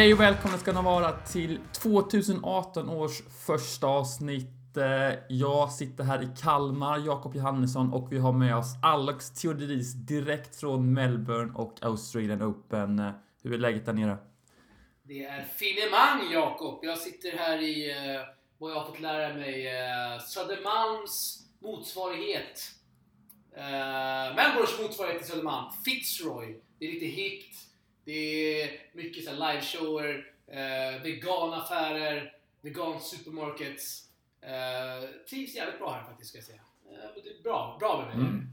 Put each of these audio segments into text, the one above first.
Hej och välkomna ska ni vara till 2018 års första avsnitt. Eh, jag sitter här i Kalmar, Jakob Johannesson och vi har med oss Alex Theodoridis direkt från Melbourne och Australian Open. Eh, hur är läget där nere? Det är finemang Jakob. Jag sitter här i eh, vad jag har fått lära mig Södermalms motsvarighet. Melbournes motsvarighet till Södermalm. Fitzroy. Det är lite hippt. Det är mycket så liveshower, eh, veganaffärer, vegan supermarkets. Eh, trivs jävligt bra här faktiskt ska jag säga. Eh, det är bra, bra med mig. Mm.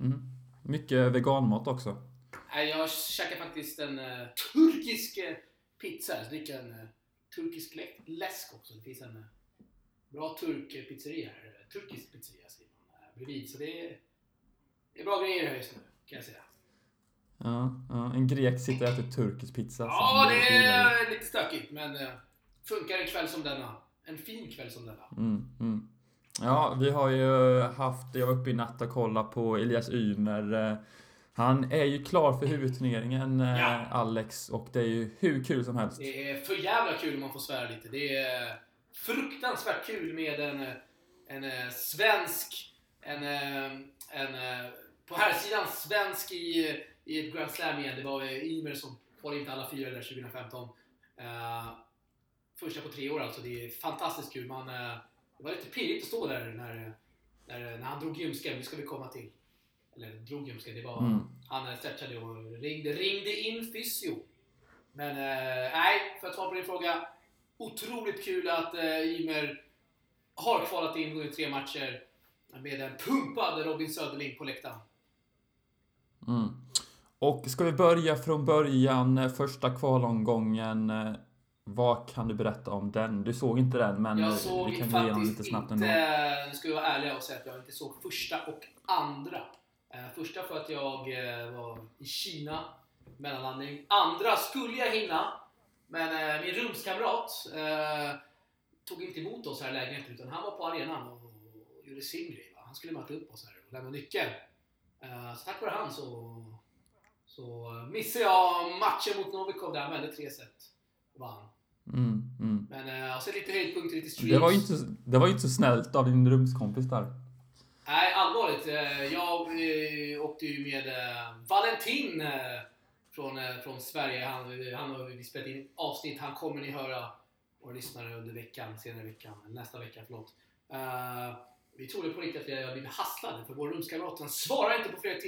Mm. Mycket veganmat också. Nej, jag käkar faktiskt en uh, turkisk uh, pizza. Jag dricker en uh, turkisk lä- läsk också. Det finns en uh, bra turkpizzeria här. Turkisk pizzeria säger man bredvid. Så det är, det är bra grejer här just nu kan jag säga. Ja, ja. En grek sitter och äter turkisk pizza. Ja, det är lite stökigt men uh, funkar en kväll som denna. En fin kväll som denna. Mm, mm. Ja, vi har ju haft, jag var uppe i natt och kollade på Elias Ymer. Eh, Han är ju klar för huvudturneringen, eh, Ja. Alex, och det är ju hur kul som helst. Det är för jävla kul om man får svära lite. Det är fruktansvärt kul med en, en eh, svensk, en, eh, en eh, på här sidan svensk i, i ett Grand Slam igen. Det var eh, Ymer som var inte alla fyra där 2015. Eh, första på tre år alltså. Det är fantastiskt kul. Man, eh, det var lite pirrigt att stå där när, när, när han drog ljumsken. Det ska vi komma till. Eller drog ljumsken, det var... Mm. Han stretchade och ringde, ringde in fysio. Men eh, nej, för att svara på din fråga. Otroligt kul att Ymer har kvalat in vunnit tre matcher med en pumpad Robin Söderling på läktaren. Mm. Och ska vi börja från början, eh, första kvalomgången. eh, Vad kan du berätta om den? Du såg inte den, men Jag såg vi kan gå igenom faktiskt lite snabbt inte, ändå. nu ska vi vara ärliga och säga att jag inte såg första och andra. Eh, första för att jag var i Kina, mellanlandning. Andra skulle jag hinna, men min rumskamrat tog inte emot oss här i lägenheten utan han var på arenan och, gjorde sin grej. Han skulle möta upp oss här och lämna nyckeln. Så tack vare han så, så missade jag matchen mot Novikov där han vände tre set och vann. Mm, mm. Men eh, och så lite höjdpunkter, lite streams. Det var ju inte, det var inte så snällt av din rumskompis där. Nej, allvarligt. Eh, Jag eh, åkte ju med eh, Valentin eh, från, eh, från Sverige. Han, han har vi spelat in avsnitt. Han kommer ni höra och lyssnare under veckan, senare veckan, nästa vecka, förlåt. Eh, Vi trodde på riktigt att vi hade blivit hasslade för vår rumskamrat svarar inte på, flera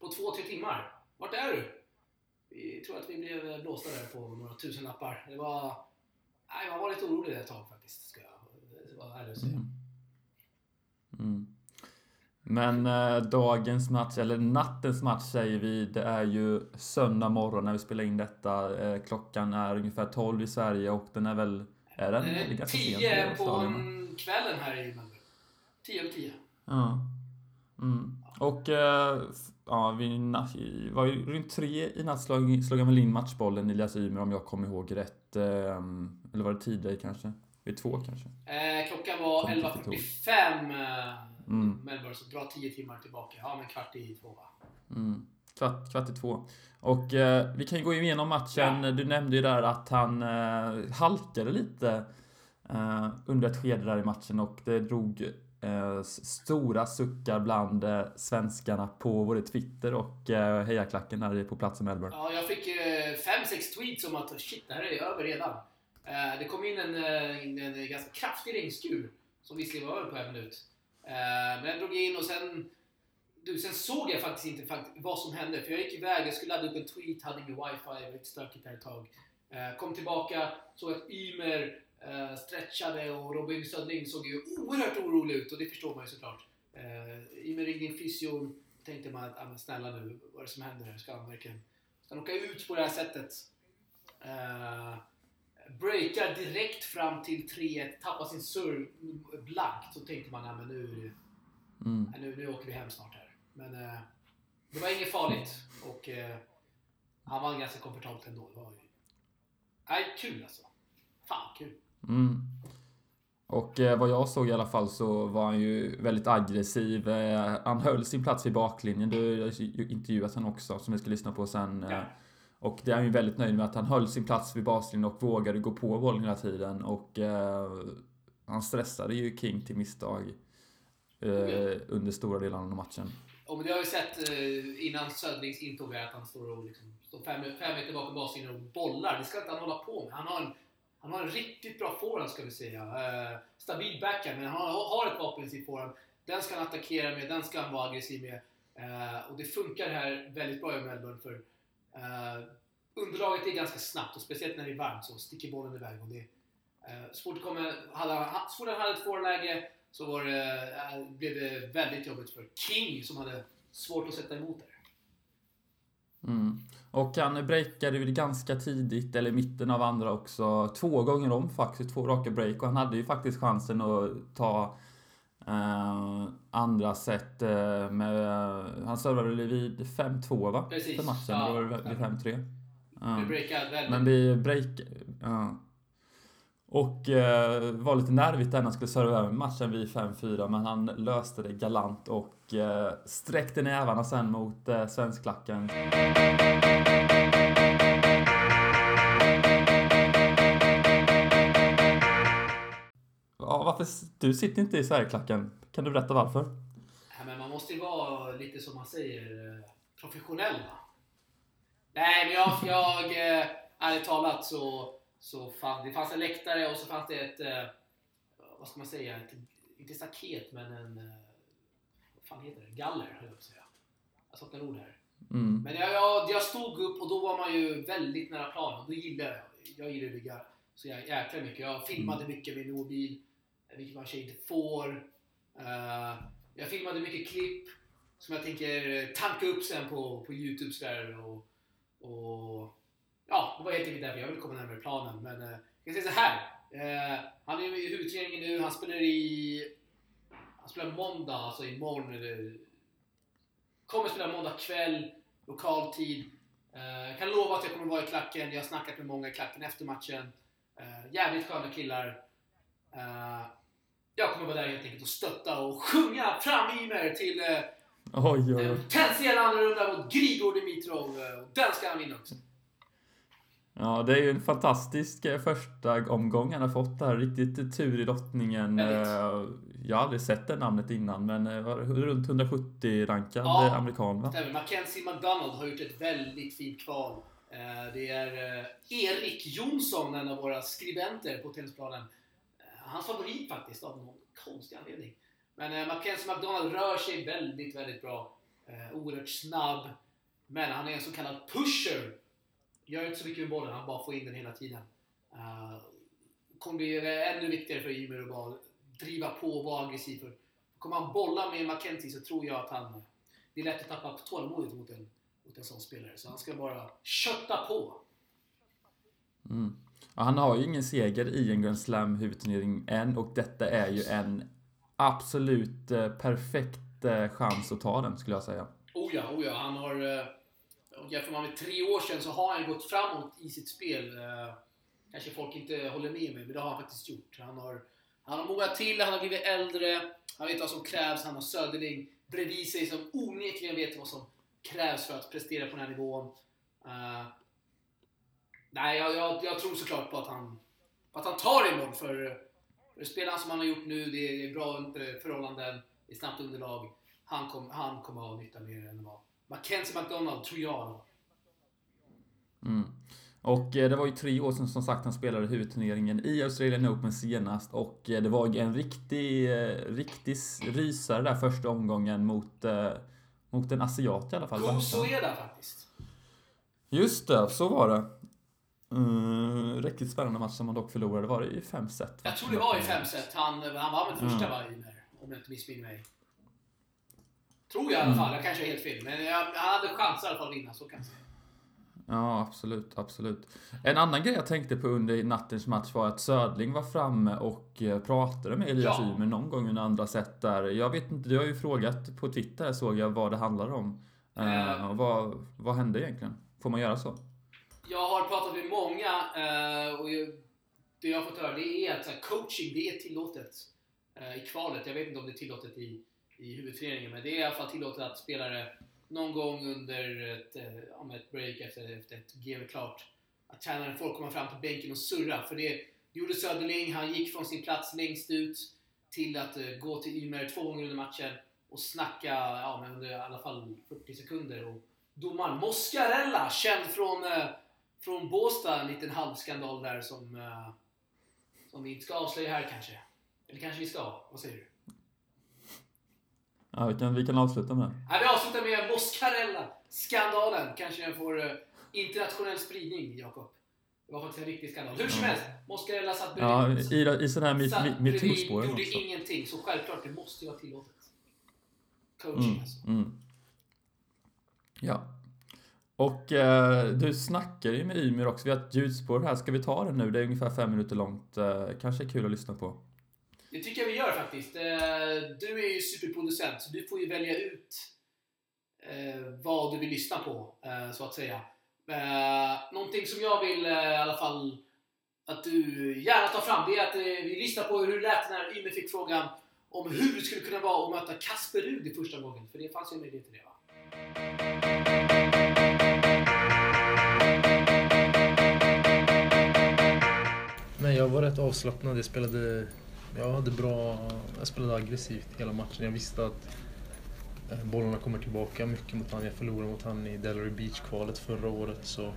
på två, tre timmar. Vart är du? Vi tror att vi blev blåsta där på några tusen lappar. Det var... Nej, man var lite orolig ett tag faktiskt. Ska jag vara ärlig och säga. Mm. Mm. Men eh, dagens match, eller nattens match säger vi, det är ju söndag morgon när vi spelar in detta. Eh, klockan är ungefär 12 i Sverige och den är väl... Är den Den är ganska sent 10 på en kvällen här i Melbourne. 10 över 10. Ja. Mm. Och eh, ja, vi var ju runt tre i natt slog, slog han väl in matchbollen Elias Ymer om jag kommer ihåg rätt. Eh, eller var det tidigare kanske? Vid två kanske? Eh, klockan var Kom till 11.45 eh, Mm. Melbourne, så dra 10 timmar tillbaka. Ja, men kvart i två va? Mm. Kvart, kvart i två. Och eh, vi kan ju gå igenom matchen. Ja. Du nämnde ju där att han eh, halkade lite eh, under ett skede där i matchen och det drog Eh, stora suckar bland eh, svenskarna på både Twitter och eh, hejaklacken där på plats i Melbourne. Ja, jag fick 5-6 tweets om att shit, det här är över redan. Det kom in en, en ganska kraftig regnskur som visserligen var över på en minut. Men den drog in och sen du, sen såg jag faktiskt inte vad som hände. För jag gick iväg, jag skulle ladda upp en tweet, hade ingen wifi, det var lite stökigt där ett tag. Kom tillbaka, såg att Ymer eh, stretchade och Robin Söderling såg ju oerhört orolig ut och det förstår man ju såklart. Eh, Ymer ringde in fysion, tänkte man att ah, men snälla nu, vad är det som händer? Ska han verkligen ska han åka ut på det här sättet? Eh, breakar direkt fram till 3-1, tappar sin serve blankt. Så tänkte man, ah, men nu Mm. Nej, nu, nu åker vi hem snart här. Men eh, det var inget farligt och eh, han vann ganska komfortabelt ändå. Det var ju... Nej, kul alltså. Fan kul. Mm. Och eh, vad jag såg i alla fall så var han ju väldigt aggressiv. Eh, han höll sin plats vid baklinjen. Du har ju intervjuat honom också som vi ska lyssna på sen. Eh, och det är han ju väldigt nöjd med att han höll sin plats vid baslinjen och vågade gå på bollen hela tiden och eh, han stressade ju King till misstag eh, under stora delar av matchen. Och det har vi sett eh, innan Södrings intåg här, att han står och liksom, står fem, fem meter bakom baslinjen och bollar. Det ska inte han hålla på med. Han har en, han har en riktigt bra forehand ska vi säga. Eh, stabil backhand, men han har, ett vapen i sin forehand. Den ska han attackera med, den ska han vara aggressiv med. Eh, och det funkar här väldigt bra i Melbourne för eh, underlaget är ganska snabbt och speciellt när det är varmt så sticker bollen iväg. Och det, eh, så fort, han hade ett forehandläge så var det, eh, blev det väldigt jobbigt för King som hade svårt att sätta emot där. Mm. Och han breakade väl ganska tidigt, eller i mitten av andra också, två gånger om faktiskt, två raka break. Och han hade ju faktiskt chansen att ta eh, andra set eh, med... Han servade väl vid 5-2 va? Precis. För matchen, ja, då var det vid 5-3. Ja. Men vi break... Ja. Och eh, var lite nervigt där när han skulle serva över matchen vid 5-4 men han löste det galant och eh, sträckte nävarna sen mot eh, svenskklacken. Ja, varför, du sitter inte i Sverigeklacken. Kan du berätta varför? Ja, men man måste ju vara lite som man säger, eh, professionell va? Nej, men jag, jag eh, ärligt talat så, så fan, det fanns en läktare och så fanns det ett, eh, vad ska man säga, ett, inte staket men en, eh, vad fan heter det, galler höll jag på att säga. Jag saknar ord här. Mm. Men jag, jag, jag stod upp och då var man ju väldigt nära planen. Då gillade jag, jag gillar att ligga så jag jäkla mycket. Jag filmade mycket med min mobil, vilket man kanske inte får. Eh, jag filmade mycket klipp som jag tänker tanka upp sen på, på Youtube sådär. Och, och, ja, det var helt enkelt därför jag ville komma närmare planen. Men uh, jag kan säga så här. eh, han är i huvudträningen nu, han spelar i... Han spelar måndag, alltså imorgon. Eller, kommer spela måndag kväll, lokal tid. Eh, kan lova att jag kommer vara i klacken. Jag har snackat med många i klacken efter matchen. Eh, jävligt sköna killar. Eh, jag kommer vara där helt enkelt och stötta och sjunga fram Ymer till eh, Oj, oj, oj. en potentiell andra runda mot Grigor Dimitrov. eh, och Den ska han vinna också. Ja, det är ju en fantastisk eh, första omgång han har fått där. Riktigt tur i lottningen. Eh, Jag har aldrig sett det namnet innan, men eh, var runt 170 rankad Ja. amerikan va? Stämmer. Mackenzie McDonald har gjort ett väldigt fint kval. Det är Erik Jonsson, en av våra skribenter på tennisplanen. Hans favorit faktiskt, av någon konstig anledning. Men Mackenzie McDonald rör sig väldigt, väldigt bra. Oerhört snabb. Men han är en så kallad pusher. Gör inte så mycket med bollen, han bara får in den hela tiden. Uh, kommer bli eh, ännu viktigare för Ymer att bara driva på och vara aggressiv. För kommer han bolla med Mackenzie så tror jag att han... Det är lätt att tappa tålamodet mot en, mot en sån spelare. Så han ska bara kötta på. Mm. Ja, han har ju ingen seger i en Grand Slam huvudturnering än och detta är ju en absolut eh, perfekt chans att ta den skulle jag säga. Oh ja, oh ja. Han har och Jämför man med tre år sedan så har han gått framåt i sitt spel. Eh, kanske folk inte håller med mig, men det har han faktiskt gjort. Han har, han har mognat till, han har blivit äldre, han vet vad som krävs, han har Söderling bredvid sig som onekligen vet vad som krävs för att prestera på den här nivån. Uh, nej, jag, jag, jag tror såklart på att han, på att han tar det imorgon. För, för spelarna som han har gjort nu, det är bra förhållanden, det är snabbt underlag. Han, kom, han kommer ha nytta mer än vad Mackenzie McDonald, tror jag. Mm. Och eh, det var ju tre år sedan som sagt han spelade huvudturneringen i Australian Open senast och eh, det var en riktig, eh, riktig rysare där första omgången mot, mot en asiat i alla fall. va? Gosoeda faktiskt. Just det, så var det. Mm, riktigt spännande match som man dock förlorade. Var det i fem set? Jag tror det var i fem set. Han, han var med första Mm. varje om jag inte missminner mig. Tror jag i alla fall. Jag kanske är helt fel. Men jag, han hade chans i alla fall att vinna, så kan jag säga. Ja, absolut, absolut. En annan grej jag tänkte på under nattens match var att Södling var framme och eh, pratade med Elias Ja. Ymer någon gång under andra set där. Jag vet inte, du har ju frågat på Twitter såg jag vad det handlar om. Eh. och vad, vad hände egentligen? Får man göra så? Jag har pratat med många eh, och jag, det jag har fått höra det är att coaching, det är tillåtet eh, i kvalet. Jag vet inte om det är tillåtet i, i huvudföreningen. men det är i alla fall tillåtet att spelare någon gång under ett, eh, om ett break efter, efter ett game klart. Att tränaren får komma fram till bänken och surra. För det, det gjorde Söderling. Han gick från sin plats längst ut till att eh, gå till Ymer två gånger under matchen och snacka ja, men under i alla fall 40 sekunder. Och domaren Moscarella, känd från, eh, från Båstad, en liten halvskandal där som, som vi inte ska avslöja här kanske. Eller kanske vi ska? Vad säger du? Ja, vi kan, vi kan avsluta med Ja, vi avslutar med Moscarella-skandalen. Kanske den får uh, internationell spridning, Jakob. Det var faktiskt en riktig skandal. Hur som helst, Moscarella satt bredvid. Ja, i, i sådana här metoo-spåren gjorde också. ingenting, så självklart, det måste ju vara tillåtet. Coaching mm, alltså. Mm. Ja. Och eh, du snackar ju med Ymir också. Vi har ett ljudspår här. Ska vi ta det nu? Det är ungefär fem minuter långt. Eh, kanske är kul att lyssna på. Det tycker jag vi gör faktiskt. Eh, du är ju superproducent, så du får ju välja ut eh, vad du vill lyssna på, eh, så att säga. Någonting som jag vill i alla fall att du gärna tar fram, det är att vi lyssnar på hur det lät när Ymer fick frågan om hur det skulle kunna vara att möta Kasper Rud i första gången. För det fanns ju en möjlighet till det va? Nej, jag var rätt avslappnad. Jag spelade jag hade bra... Jag spelade aggressivt hela matchen. Jag visste att eh, bollarna kommer tillbaka mycket mot honom. Jag förlorade mot honom i Delary Beach-kvalet förra året. Så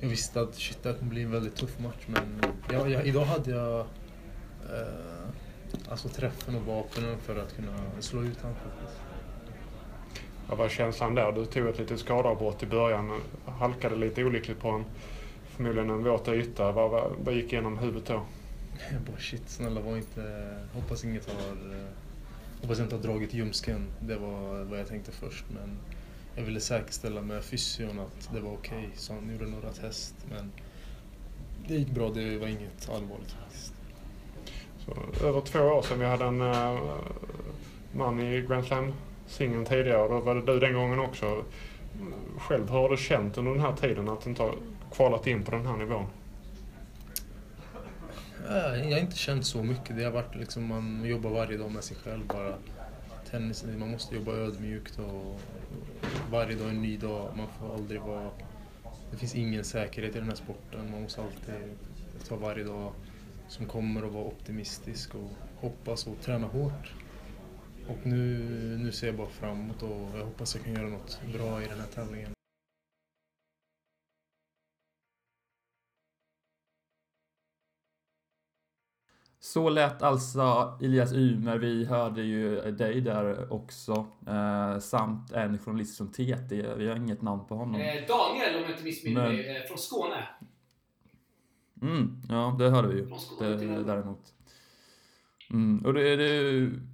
jag visste att shit, det kommer bli en väldigt tuff match. Men jag, jag, idag hade jag eh, alltså träffen och vapnen för att kunna slå ut honom. Vad var känslan där? Du tog ett litet skadeavbrott i början. Halkade lite olyckligt på en förmodligen en våt yta. Vad, vad, vad gick igenom huvudet då? Jag bara shit, snälla var inte... Hoppas inget har... Eh, hoppas jag inte har dragit ljumsken. Det var vad jag tänkte först. Men jag ville säkerställa med fysion att det var okej. Okay, så han gjorde några test. Men det gick bra, det var inget allvarligt faktiskt. Så, över två år sedan vi hade en uh, man i Grand Slam-singeln tidigare. Då var det du den gången också. Själv, hur har du känt under den här tiden att du inte har kvalat in på den här nivån? Eh, jag har inte känt så mycket. Det har varit liksom, man jobbar varje dag med sig själv bara. Tennis, man måste jobba ödmjukt och varje dag är en ny dag. Man får aldrig vara... Det finns ingen säkerhet i den här sporten. Man måste alltid ta varje dag som kommer och vara optimistisk och hoppas och träna hårt. Och nu, nu ser jag bara framåt och jag hoppas jag kan göra något bra i den här tävlingen. Så lät alltså Elias Ymer. Vi hörde ju dig där också. Eh, samt en journalist från TT. Vi har inget namn på honom. Eh, Daniel, om jag inte missminner mig, Men... Eh, från Skåne. Mm, ja, det hörde vi ju. Det, däremot. Mm, och det, det,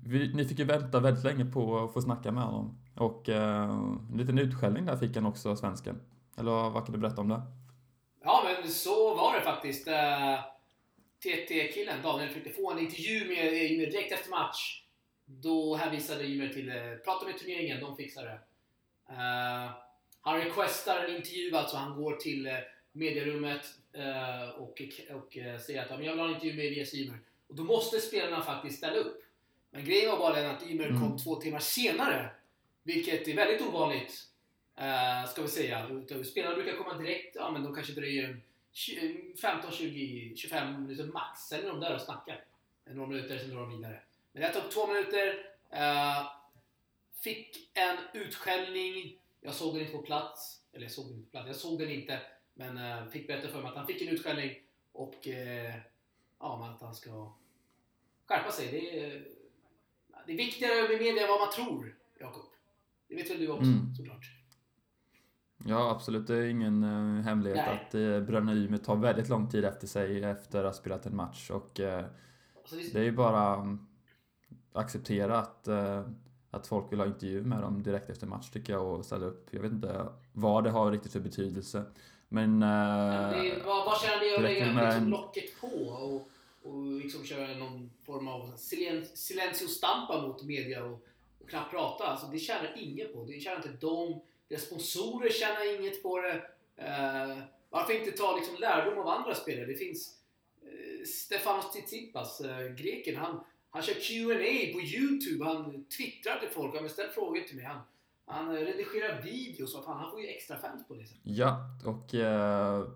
vi, ni fick ju vänta väldigt länge på att få snacka med honom. Och eh, en liten utskällning där fick han också, svensken. Eller vad kan du berätta om det? Ja, men så var det faktiskt. Eh, TT-killen, Daniel, försökte få en intervju med Ymer direkt efter match. Då hänvisade Ymer till eh, prata med turneringen, de fixar det. Uh, han requestar en intervju, alltså han går till uh, medierummet uh, och, och uh, säger att jag vill ha en intervju med Elias Ymer. Och då måste spelarna faktiskt ställa upp. Men grejen var bara den att Ymer mm. kom två timmar senare. Vilket är väldigt ovanligt, ska vi säga. Spelarna brukar komma direkt, ja men de kanske dröjer 15, 20, 25 minuter max. Sen är de där och snackar. Några minuter, sen drar de vidare. Men det tog två minuter. Uh, fick en utskällning. Jag såg den inte på plats. Eller jag såg den inte på plats. Jag såg den inte. Men uh, fick berätta för mig att han fick en utskällning. Och uh, ja, att han ska skärpa sig. Det är, det är viktigare med media än vad man tror, Jakob. Det vet väl du också, mm. såklart. Ja, absolut. Det är ingen uh, hemlighet Nej. att uh, Bröderna Ymer tar väldigt lång tid efter sig efter att ha spelat en match. Och uh, alltså, det är ju bara um, acceptera att, uh, att folk vill ha intervju med dem direkt efter match tycker jag och ställa upp. Jag vet inte vad det har riktigt för betydelse. Men... Uh, det, vad, vad känner ni att lägga liksom locket på och, och liksom köra någon form av silencio stampa mot media och, och knappt prata? Alltså det tjänar ingen på. Det tjänar inte dem deras sponsorer tjänar inget på det. Uh, varför inte ta liksom lärdom av andra spelare? Det finns uh, Stefanos Tsitsipas, uh, greken, han, han kör Q&A på YouTube. Han twittrar till folk. Han ställer frågor till mig. Han, Han redigerar videos och fan, han får ju extra fans på det sättet. Ja, och eh,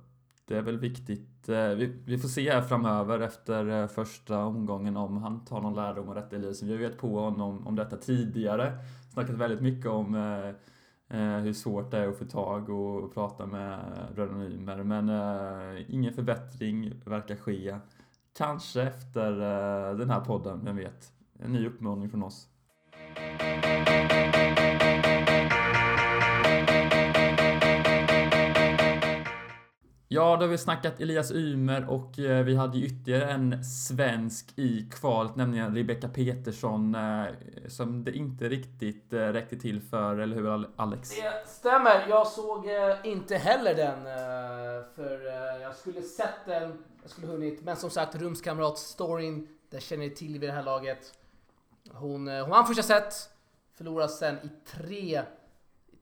det är väl viktigt. Eh, vi, vi, får se här framöver efter första omgången om han tar någon lärdom av detta Elias. Vi har ju vet på honom om detta tidigare. Snackat väldigt mycket om eh, Eh, hur svårt det är att få tag och prata med Röda Men eh, ingen förbättring verkar ske. Kanske efter eh, den här podden, vem vet? En ny uppmaning från oss. Ja, då har vi snackat Elias Ymer och eh, vi hade ju ytterligare en svensk i kvalet, nämligen Rebecca Petersson, eh, som det inte riktigt eh, räckte till för, eller hur Alex? Det stämmer, jag såg inte heller den, för jag skulle sett den, jag skulle hunnit, men som sagt, rumskamrat-storyn, den känner ni till vid det här laget. Hon, hon vann första set, förlorade sen i tre,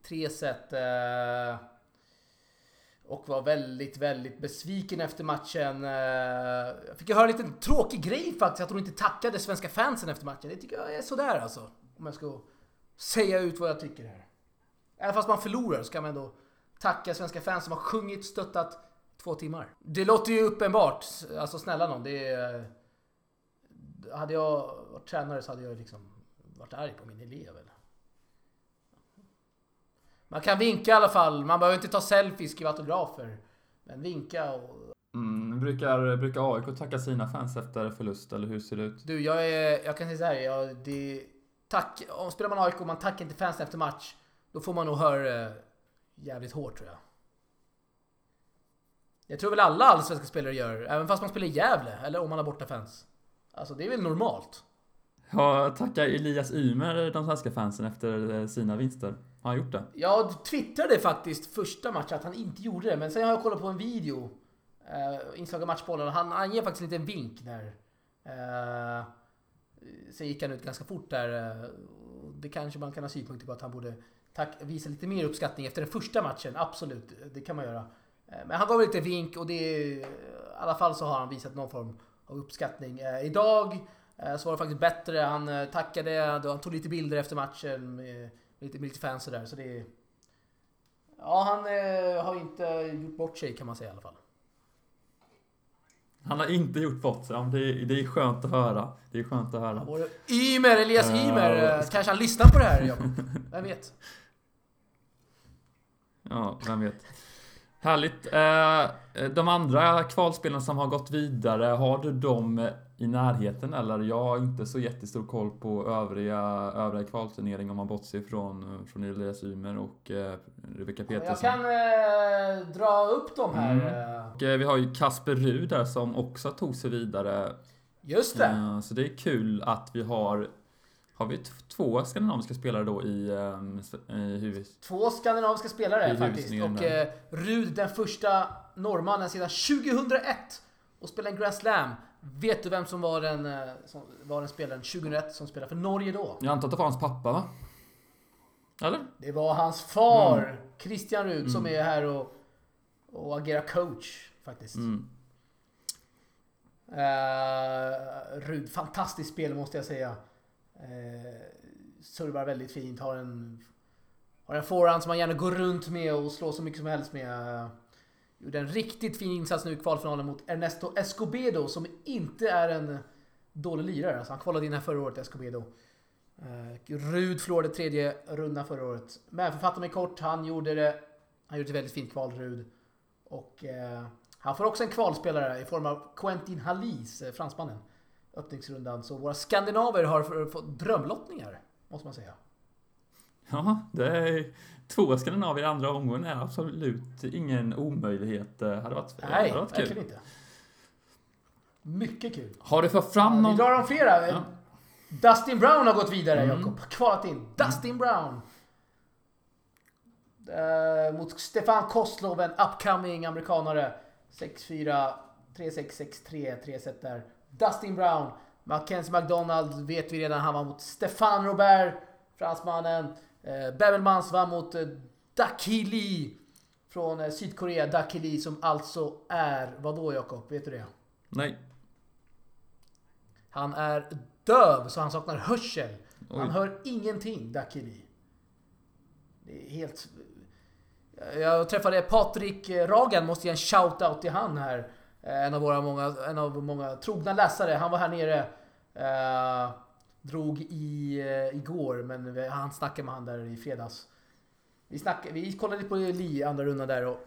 tre set. Och var väldigt, väldigt besviken efter matchen. Eh, jag fick höra en liten tråkig grej faktiskt, att hon inte tackade svenska fansen efter matchen. Det tycker jag är sådär alltså. Om jag ska säga ut vad jag tycker här. Även fast man förlorar så kan man ändå tacka svenska fans som har sjungit, stöttat två timmar. Det låter ju uppenbart. Alltså snälla någon, det är... Eh, hade jag varit tränare så hade jag liksom varit arg på min elev eller? Man kan vinka i alla fall. Man behöver inte ta selfies, skriva autografer. Men vinka och... Mm, brukar, brukar AIK tacka sina fans efter förlust, eller hur ser det ut? Du, jag, är, jag kan säga så här. Jag, det, tack, om spelar man AIK och man tackar inte fansen efter match, då får man nog höra jävligt hårt tror jag. Jag tror väl alla allsvenska spelare gör, även fast man spelar i Gävle, eller om man har borta fans. Alltså det är väl normalt. Ja, tackar Elias Ymer de svenska fansen efter sina vinster? Har han gjort det? Jag twittrade faktiskt första matchen att han inte gjorde det, men sen har jag kollat på en video. Uh, inslag av matchbollen och han, han ger faktiskt en liten vink där. Uh, sen gick han ut ganska fort där. Uh, det kanske man kan ha synpunkter på att han borde tack, visa lite mer uppskattning efter den första matchen. Absolut, det kan man göra. Uh, men han gav lite vink och det... I alla fall så har han visat någon form av uppskattning. idag så var det faktiskt bättre. Han tackade, han tog lite bilder efter matchen. Med, lite, lite fans och där, så det är... Ja, han eh, har inte gjort bort sig kan man säga i alla fall. Han har inte gjort bort sig. Det är, det är skönt att höra. Det är skönt att höra. Ymer, Elias uh, Ymer. Uh, kanske han lyssnar på det här, Jakob. Vem vet? Ja, vem vet. Härligt. Eh, de andra kvalspelarna som har gått vidare, har du dem i närheten eller? Jag har inte så jättestor koll på övriga, övriga kvalturneringar om man bortser från, från Elias Ymer och eh, Rebecca Petersen. Jag kan eh, dra upp dem här. Mm. Och, eh, vi har ju Kasper Rud där som också tog sig vidare. Just det. Eh, så det är kul att vi har har vi två skandinaviska spelare då i, um, i huvud... Två skandinaviska spelare faktiskt. Och eh, Rud, den första norrmannen sedan 2001 och spelade en Grand Slam. Vet du vem som var den, eh, som var den spelaren 2001 som spelade för Norge då? Jag antar att det var hans pappa va? Eller? Det var hans far, mm. Christian Rud, mm. som är här och, och agerar coach faktiskt. Mm. Uh, Rud, fantastiskt spel måste jag säga. Uh, servar väldigt fint, har en, har en forehand som man gärna går runt med och slår så mycket som helst med. Gjorde en riktigt fin insats nu i kvalfinalen mot Ernesto Escobedo som inte är en dålig lirare. Alltså han kvalade in här förra året, Escobedo. Uh, Rud förlorade tredje rundan förra året. Men för att fatta mig kort, han gjorde det. Han gjorde ett väldigt fint kval, Rud. Och eh, han får också en kvalspelare i form av Quentin Halis, eh, fransmannen. Öppningsrundan. Så våra skandinaver har fått drömlottningar, måste man säga. Ja, det är två Skandinavier i andra omgången är absolut ingen omöjlighet. Det hade varit, Nej, hade varit kul. inte. Mycket kul. Har du fått fram någon... Vi drar om flera. Ja. Dustin Brown har gått vidare, mm. Jakob. Kvalat in. Dustin mm. Brown. Uh, mot Stefan Koslov, en upcoming amerikanare. 6-4, 3-6, 6-3, 3 set där. Dustin Brown. Mackenzie McDonald vet vi redan, han var mot Stefan Robert, fransmannen. Eh, Babelmans vann mot eh, Dakili från eh, Sydkorea. Dakili som alltså är, vad då Jakob? Vet du det? Nej. Han är döv så han saknar hörsel. Oj. Han hör ingenting, Dakili. Det är helt... Jag träffade Patrik Ragan, måste ge en shout-out till han här. En av våra många, en av många trogna läsare. Han var här nere. Drog i, eh, igår, men vi- han snackade med han där i fredags. Vi, snackade, vi kollade på Li andra rundan där och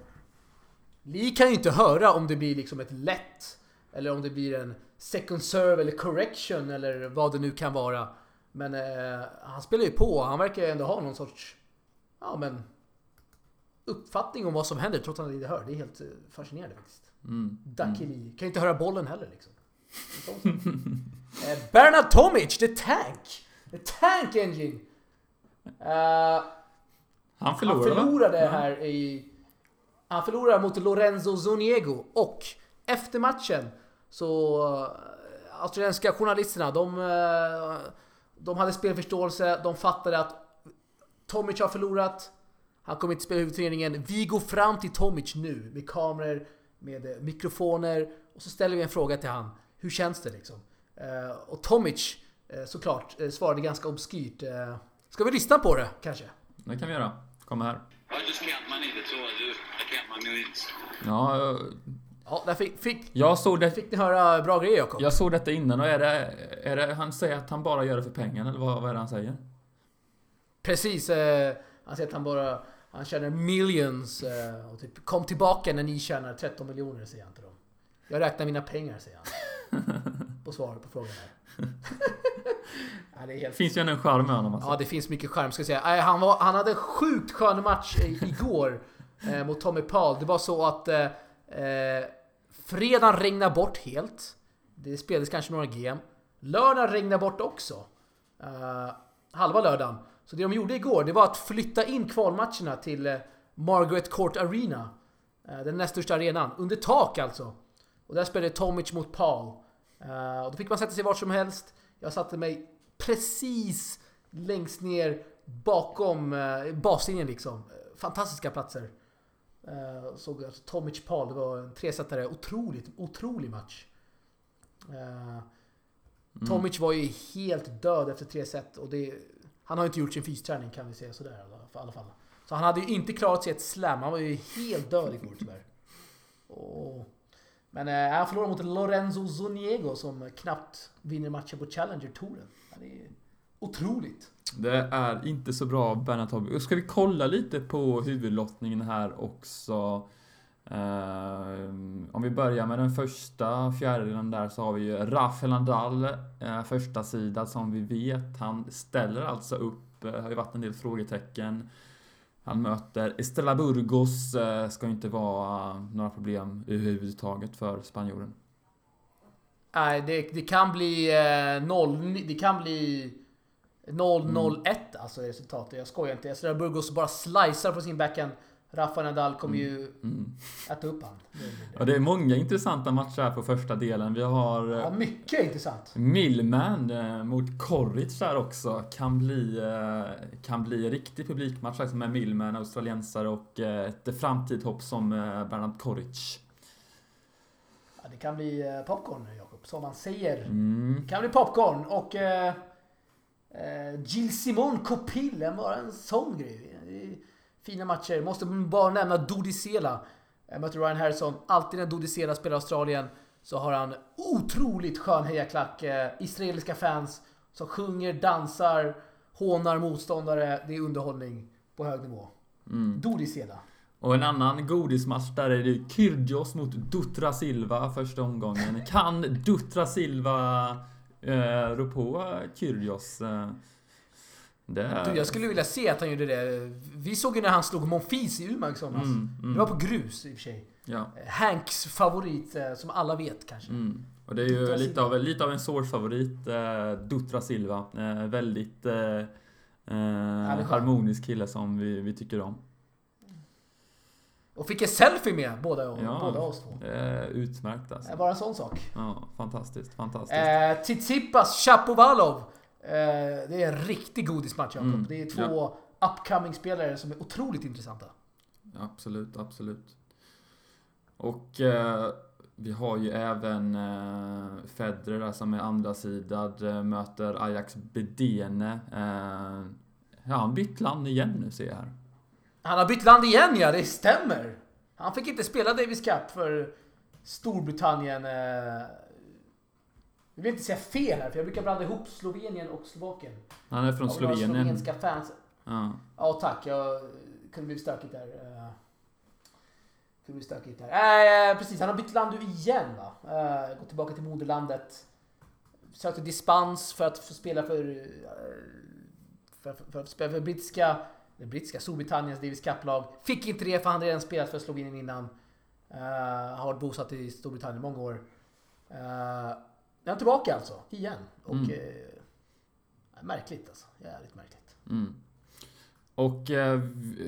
Li kan ju inte höra om det blir liksom ett lätt eller om det blir en second serve eller correction eller vad det nu kan vara. Men eh, han spelar ju på. Han verkar ju ändå ha någon sorts ja, men, uppfattning om vad som händer trots att han inte hör. Det är helt eh, fascinerande faktiskt. Mm. Ducky Lee. Kan ju inte höra bollen heller liksom. Eh, Bernard Tomic, the tank! The tank engine! Eh, Han han förlorade, förlorade va? här i... Han förlorade mot Lorenzo Zoniego och efter matchen så... äh, Australienska journalisterna, de, de hade spelförståelse. De fattade att Tomic har förlorat. Han kommer inte spela huvudturneringen. Vi går fram till Tomic nu med kameror, med eh, mikrofoner och så ställer vi en fråga till han. Hur känns det liksom? Eh, och Tomic eh, såklart eh, svarade ganska obskyrt. Ska vi lyssna på det kanske? Det kan vi göra. Kom här. I just count money, that's all I count my millions. Ja, eh, Ja, där fick, fick, jag såg det fick ni höra bra grejer Jakob. Jag såg detta innan och är det, är det... Han säger att han bara gör det för pengarna eller vad, vad är det han säger? Precis. Eh, han säger att han bara han tjänar millions eh, och typ kom tillbaka när ni tjänar 13 miljoner säger han till dem. Jag räknar mina pengar säger han. På svaret på frågan här. ja, det är helt... Finns ju ändå en charm med honom alltså. Ja, det finns mycket charm ska jag säga. Han, var, han hade en sjukt skön match igår eh, mot Tommy Paul. Det var så att eh, eh, fredagen regnade bort helt. Det spelades kanske några game. Lördagen regnade bort också. Eh, halva lördagen. Så det de gjorde igår, det var att flytta in kvalmatcherna till eh, Margaret Court Arena. Eh, den näst största arenan. Under tak alltså. Och där spelade Tomic mot Paul. Eh, och då fick man sätta sig vart som helst. Jag satte mig precis längst ner bakom uh, baslinjen liksom. Fantastiska platser. Uh, såg alltså Tomic Paul, det var en tresetare. Otroligt, otrolig match. Eh, Tomic var ju helt död efter tre set och det, han har inte gjort sin fysträning kan vi säga sådär i alla- i alla fall. Så han hade ju inte klarat sig ett slam, han var ju helt död igår tyvärr. Och, men eh, han förlorar mot Lorenzo Zuniego som knappt vinner matchen på Challenger-touren. Det är otroligt. Det är inte så bra Bernhard Tobbe. Ska vi kolla lite på huvudlottningen här också? Ehm, om vi börjar med den första fjärdedelen där så har vi ju Rafael Nadal, eh, första sida som vi vet. Han ställer alltså upp, eh, har ju varit en del frågetecken. Han möter Estrella Burgos, eh, ska ju inte vara några problem överhuvudtaget för spanjoren. Nej, det, det kan bli eh, 0, det kan bli 0-0-1 alltså resultatet. Jag skojar inte. Estrella Burgos bara slicear på sin backhand. Rafa Nadal kommer ju Mm. äta upp han. Ja, det är många intressanta matcher här på första delen. Vi har eh, Ja, mycket intressant. Millman eh, mot Corrich där också kan bli, eh, kan bli riktig publikmatch alltså med Millman, australiensare och eh, ett framtidshopp som eh, Bernard Corrich. Ja, det kan bli eh, popcorn, Jakob. Som man säger. Mm. Det kan bli popcorn och... Eh, eh, Gilles Simon Copil, bara en sån grej. Fina matcher. Måste bara nämna Dodicela. Jag mötte Ryan Harrison. Alltid när Dodicela spelar Australien så har han otroligt skön hejaklack. Eh, israeliska fans som sjunger, dansar, hånar motståndare. Det är underhållning på hög nivå. Mm. Dodicela. Och en annan godismatch där är det Kyrgios mot Dutra Silva första omgången. Kan Dutra Silva eh, rå på Kyrgios? Eh, är... Du, jag skulle vilja se att han gjorde det. Vi såg ju när han slog Monfils i Umeå i somras. Mm, mm. Det var på grus i och för sig. Ja. Eh, Hanks favorit, eh, som alla vet kanske. Mm. Och det är ju Dutra lite Silva. av, lite av en source-favorit, eh, Dutra Silva. Eh, väldigt eh, eh, harmonisk kille som vi, vi tycker om. Och fick en selfie med båda, Ja. båda oss två. Eh, utmärkt alltså. Var en sån sak. Ja, fantastiskt, fantastiskt. Eh, Tsitsipas Chapovalov. Eh, det är en riktig godismatch Jakob. Mm, Det är två upcoming spelare som är otroligt intressanta. Absolut, absolut. Och eh, vi har ju även eh, Federer där som är andra sidad eh, möter Ajax Bedene. Eh, ja, han bytt land igen nu ser jag här. Han har bytt land igen ja, det stämmer. Han fick inte spela Davis Cup för Storbritannien. eh, Jag vill inte säga fel här, för jag brukar blanda ihop Slovenien och Slovakien. Han är från Jag Slovenien. Slovenska fans. Ja. Ja, tack. Jag kunde bli stökigt där. eh, Kunde bli stökigt där. Eh, precis, han har bytt land nu igen va? Eh, gått tillbaka till moderlandet. Sökte dispens för att få spela för... För, för, för att spela för brittiska... Det brittiska, Storbritanniens Davis Cup-lag. Fick inte det för han hade redan spelat för Slovenien innan. Uh, har varit bosatt i Storbritannien i många år. Uh, är han tillbaka alltså, igen. Och... Mm. eh, märkligt alltså. Jävligt märkligt. Mm. Och eh,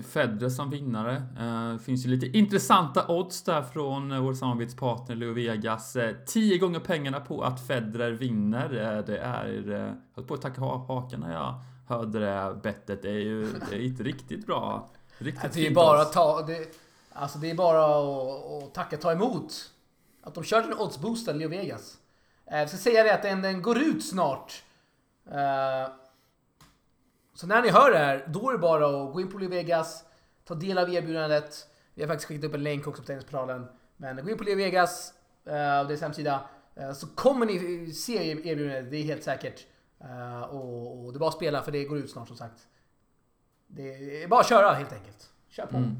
Federer som vinnare. Eh, finns ju lite intressanta odds där från eh, vår samarbetspartner Leo Vegas. Eh, tio gånger pengarna på att Federer vinner. Eh, det är... Eh, jag höll på att tacka ha- hakan när jag hörde det bettet. Det är ju det är inte riktigt bra. Riktigt Det är bara att ta... Det, alltså det är bara att, att tacka ta emot. Att de kör den oddsboosten, Leo Vegas. Jag ska säga det att den, den går ut snart. Eh, så när ni hör det här, då är det bara att gå in på Vegas, ta del av erbjudandet. Vi har faktiskt skickat upp en länk också på Tennisportalen. Men gå in på Vegas, eh, deras hemsida, eh, så kommer ni se erbjudandet, det är helt säkert. Och, och det är bara att spela för det går ut snart som sagt. Det är bara att köra helt enkelt. Kör på. Mm.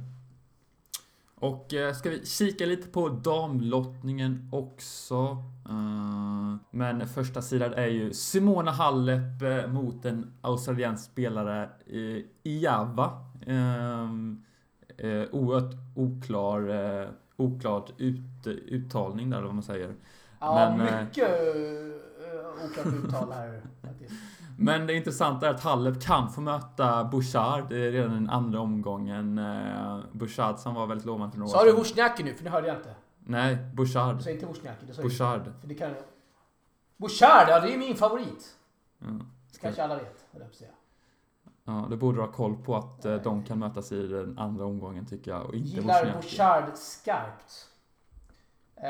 Och eh, ska vi kika lite på damlottningen också. Eh, men första sidan är ju Simona Halep eh, mot en australiensk spelare i Iava. Eh, eh, oerhört oklar, oklart ut, uttalning där, vad man säger. Ja, Men, mycket oklart uttal här faktiskt. Men det intressanta är att Halep kan få möta Bouchard Det är redan den andra omgången. Eh, Bouchard som var väldigt lovande för några Sa år du sedan. Wozniacki nu? För det hörde jag inte. Nej, Bouchard. Du sa inte Wozniacki. Du sa Bouchard. För det kan... Bouchard, ja det är min favorit. Det kanske alla vet, höll jag säga. Ja, du borde ha koll på att eh, de kan mötas i den andra omgången tycker jag. Och inte Gillar. Bouchard skarpt. Eh,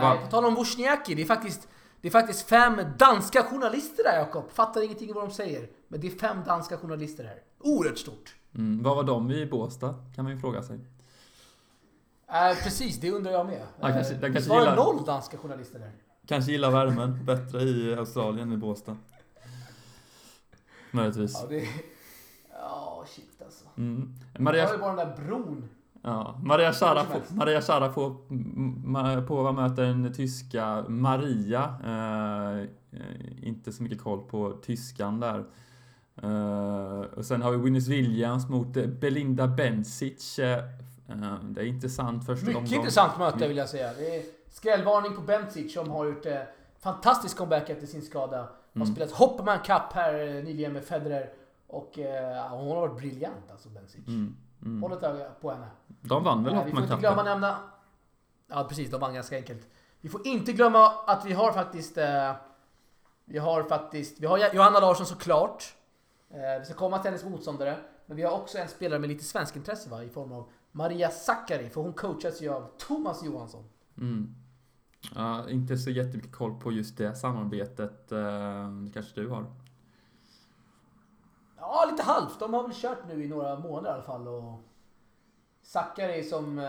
nej, på tal om Wozniacki, det är faktiskt det är faktiskt fem danska journalister där Jakob. Fattar ingenting av vad de säger. Men det är fem danska journalister här. Oerhört stort. Mm, vad var de i Båstad? Kan man ju fråga sig. Eh, precis, det undrar jag med. Ja, kanske- Eh, den kanske var gillar- noll danska journalister där? Kanske gillar värmen bättre i Australien än i Båstad. Möjligtvis. Ja, det... Ja, shit alltså. Mm. Jag Maria, har ju bara den där bron. Ja, Maria Hur som Sharapov helst. Maria Sharapov ma- på vad möter den tyska Maria. Eh, inte så mycket koll på tyskan där. Eh, och sen har vi Winnes Williams mot eh, Belinda Bencic. Eh, eh, det är intressant första Mycket omgång. intressant möte vill jag säga. Det är skrällvarning på Bencic som har gjort eh, fantastisk comeback efter sin skada. Har Mm. spelat Hopman Cup här eh, nyligen med Federer. Och hon har varit briljant alltså Bencic. Mm. Mm. Håll ett öga på henne. De vann väl Eh, vi får inte glömma nämna... Ja precis, de vann ganska enkelt. Vi får inte glömma att vi har faktiskt... Eh, vi har faktiskt... Vi har Johanna Larsson såklart. Eh, vi ska komma till hennes motståndare. Men vi har också en spelare med lite svensk intresse va? I form av Maria Sakkari. För hon coachas ju av Thomas Johansson. Mm. Ja, inte så jättemycket koll på just det samarbetet. Det kanske du har? Ja, lite halvt. De har väl kört nu i några månader i alla fall. Och Sakkari som eh,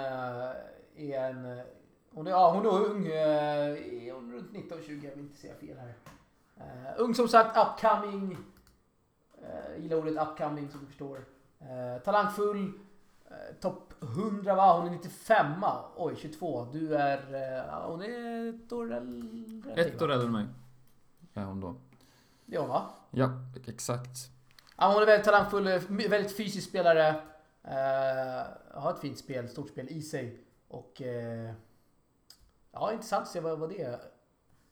är en... eh, Hon är, ja, hon är ung. eh, är hon runt 19-20? Jag vill inte säga fel här. Ung som sagt, upcoming. Uh, gillar ordet upcoming som du förstår. Talangfull. Uh, Topp 100 va? Hon är 95 Oj, 22. Du är... ja, hon är ett år äldre. Ett år äldre än mig. Är hon då. Hon va? Ja, exakt. Ja, hon är väldigt talangfull, eh, väldigt fysisk spelare. Uh, har ett fint spel, stort spel i sig. Och eh, ja, intressant att se vad, vad det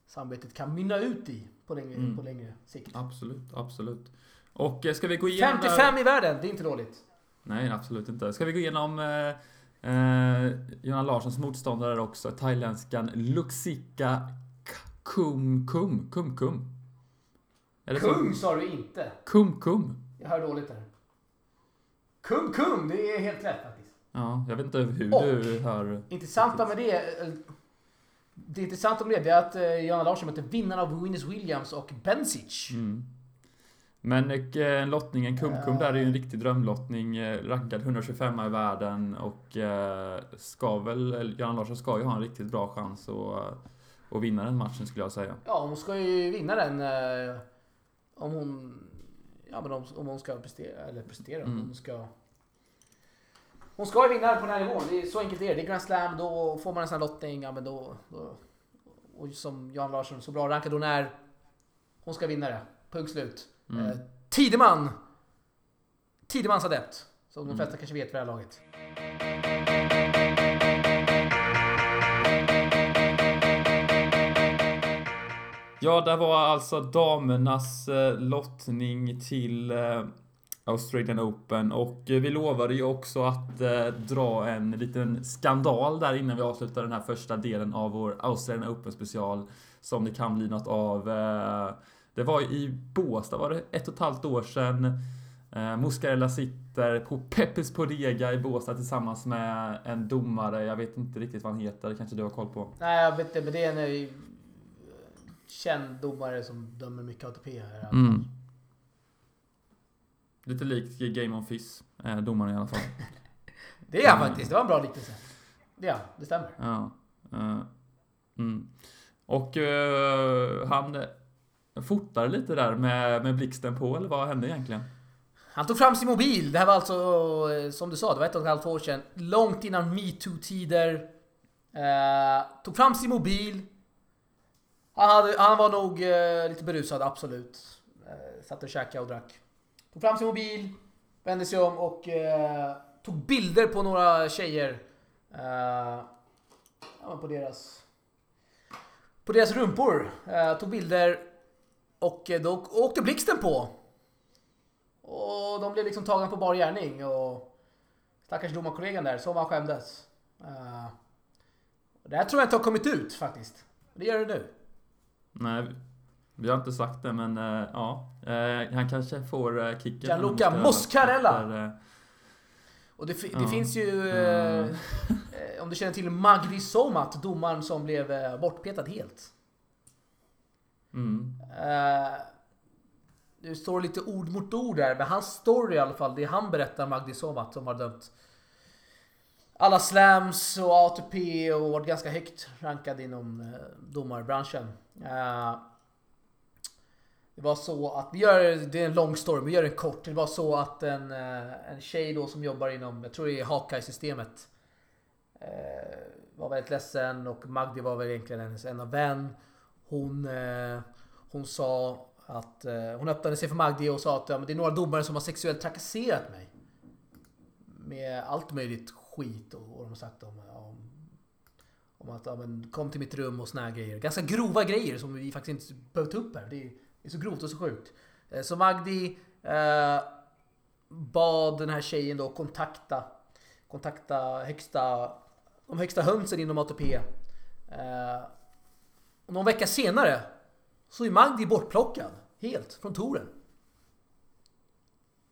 samarbetet kan mynna ut i på längre, Mm. på längre sikt. Absolut, absolut. Och eh, ska vi gå igenom... 55 i världen, det är inte dåligt. Nej, absolut inte. Ska vi gå igenom eh, eh, Johan Larssons motståndare också? Thailändskan Luxika Kum Kum Kum Kum. Är det så? Kung sa du inte. Kum Kum. Jag hör dåligt där. Kum Kum, det är helt rätt faktiskt. Ja, jag vet inte hur Och- du hör. Intressanta med det, eh, det intressanta med det, det är att eh, Johanna Larsson möter vinnarna av Venus Williams och Bencic. Mm. Men eh, en lottning, en kumkum där är ju en riktig drömlottning. Eh, Rankad 125 i världen och eh, ska väl, Göran Larsson ska ju ha en riktigt bra chans att, att vinna den matchen skulle jag säga. Ja, hon ska ju vinna den om hon... Ja, men om, om hon ska prestera, eller prestera, Mm. om hon ska... Hon ska ju vinna på den här nivån, det är så enkelt det är. Det är Grand Slam, då får man en sån här lottning, ja men då... då och som Jan Larsson, så bra rankad hon är. Hon ska vinna det. Punkt slut. Mm. Eh, Tideman! Tidemans adept. Som de Mm. flesta kanske vet vid det här laget. Ja, där var alltså damernas eh, lottning till eh, Australian Open och eh, vi lovade ju också att dra en liten skandal där innan vi avslutar den här första delen av vår Australian Open special som det kan bli något av. Det var i Båstad, var det ett och ett halvt år sedan. Eh, Muscarella sitter på Peppes Podega i Båstad tillsammans med en domare. Jag vet inte riktigt vad han heter, det kanske du har koll på? Nej, jag vet inte, men det är en känd domare som dömer mycket ATP här. fall. Mm. Lite likt Game on Fizz, eh, domaren i alla fall. Det är han Mm. faktiskt, det var en bra liknelse. Det är han, det stämmer. Ja. eh, mm. Och eh, han fotade lite där med, med blixten på, eller vad hände egentligen? Han tog fram sin mobil. Det här var alltså, som du sa, det var ett och ett halvt år sedan. Långt innan metoo-tider. Eh, tog fram sin mobil. Han, hade, han var nog eh, lite berusad, absolut. Eh, satt och käkade och drack. Tog fram sin mobil, vände sig om och eh, tog bilder på några tjejer. Eh, ja, på deras... På deras rumpor. Eh, tog bilder och eh, då åkte blixten på. Och de blev liksom tagna på bar gärning och stackars domarkollegan där, så han skämdes. Uh, det här tror jag inte har kommit ut faktiskt. Det gör det nu. Nej, vi har inte sagt det, men eh, ja. Eh, han kanske får eh, kicken. Gianluca Moscarella. efter, Och det, det finns ju, Mm. om du känner till Magdi Somat, domaren som blev bortpetad helt. mm. Det står lite ord mot ord där, men hans story i alla fall, det han berättar Magdi Somat som har dömt alla slams och ATP och varit ganska högt rankad inom eh, domarbranschen. Eh, det var så att, vi gör, det är en lång story, men vi gör den kort. Det var så att en, eh, en tjej då som jobbar inom, jag tror det är Hawkeye-systemet. Var väldigt ledsen och Magdi var väl egentligen hennes enda vän. Hon, hon sa att, hon öppnade sig för Magdi och sa att ja, men det är några domare som har sexuellt trakasserat mig. Med allt möjligt skit och, och de har sagt om, om, om att ja, men, kom till mitt rum och såna här grejer. Ganska grova grejer som vi faktiskt inte behöver ta upp här. Det är, det är så grovt och så sjukt. Eh, så Magdi eh, bad den här tjejen då kontakta, kontakta högsta, de högsta hönsen inom ATP. Eh, och någon vecka senare så är Magdi bortplockad helt från touren.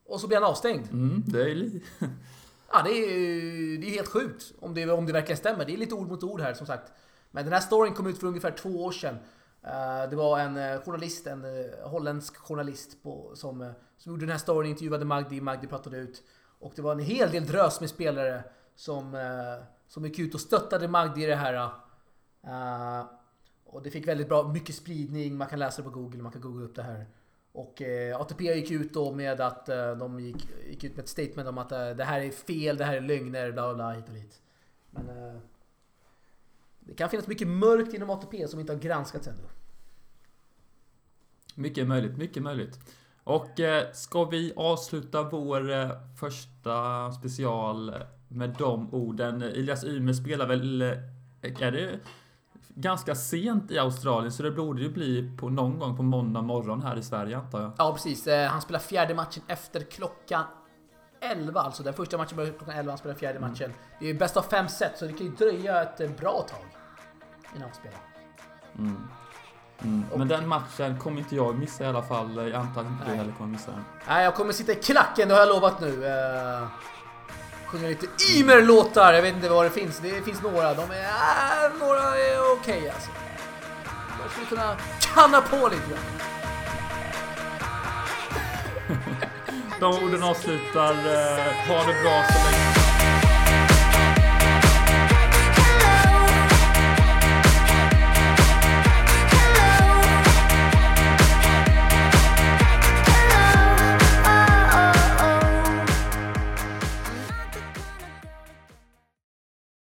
Och så blir han avstängd. Mm, det är li- Ja, det är ju det är helt sjukt om det, om det verkligen stämmer. Det är lite ord mot ord här som sagt. Men den här storyn kom ut för ungefär två år sedan. Eh, det var en eh, journalist, en eh, holländsk journalist på, som, som gjorde den här storyn, intervjuade Magdi, Magdi pratade ut. Och det var en hel del drös med spelare som, som gick ut och stöttade Magdi i det här. Och det fick väldigt bra, mycket spridning, man kan läsa det på Google, man kan googla upp det här. Och eh, ATP gick ut då med att eh, de gick, gick ut med ett statement om att eh, det här är fel, det här är lögner, bla bla, hit och dit. Men eh, det kan finnas mycket mörkt inom ATP som inte har granskats ännu. Mycket möjligt, mycket möjligt. Och eh, ska vi avsluta vår eh, första special med de orden? Elias Ymer spelar väl, är det ganska sent i Australien så det borde ju bli på någon gång på måndag morgon här i Sverige antar jag. Ja precis, eh, han spelar fjärde matchen efter klockan 11 alltså. Den första matchen börjar klockan 11, han spelar fjärde matchen. Det är bäst av fem set så det kan ju dröja ett eh, bra tag innan han spelar. Mm. Mm. Men den matchen kommer inte jag missa i alla fall. Jag antar att inte du heller kommer missa den. Nej, jag kommer sitta i klacken, det har jag lovat nu sjunger sjunga lite Ymer-låtar, jag vet inte vad det finns. Det finns några, de är... Äh, några är okej alltså. De skulle kunna kanna på lite grann. De orden avslutar. Eh, ha det bra så länge.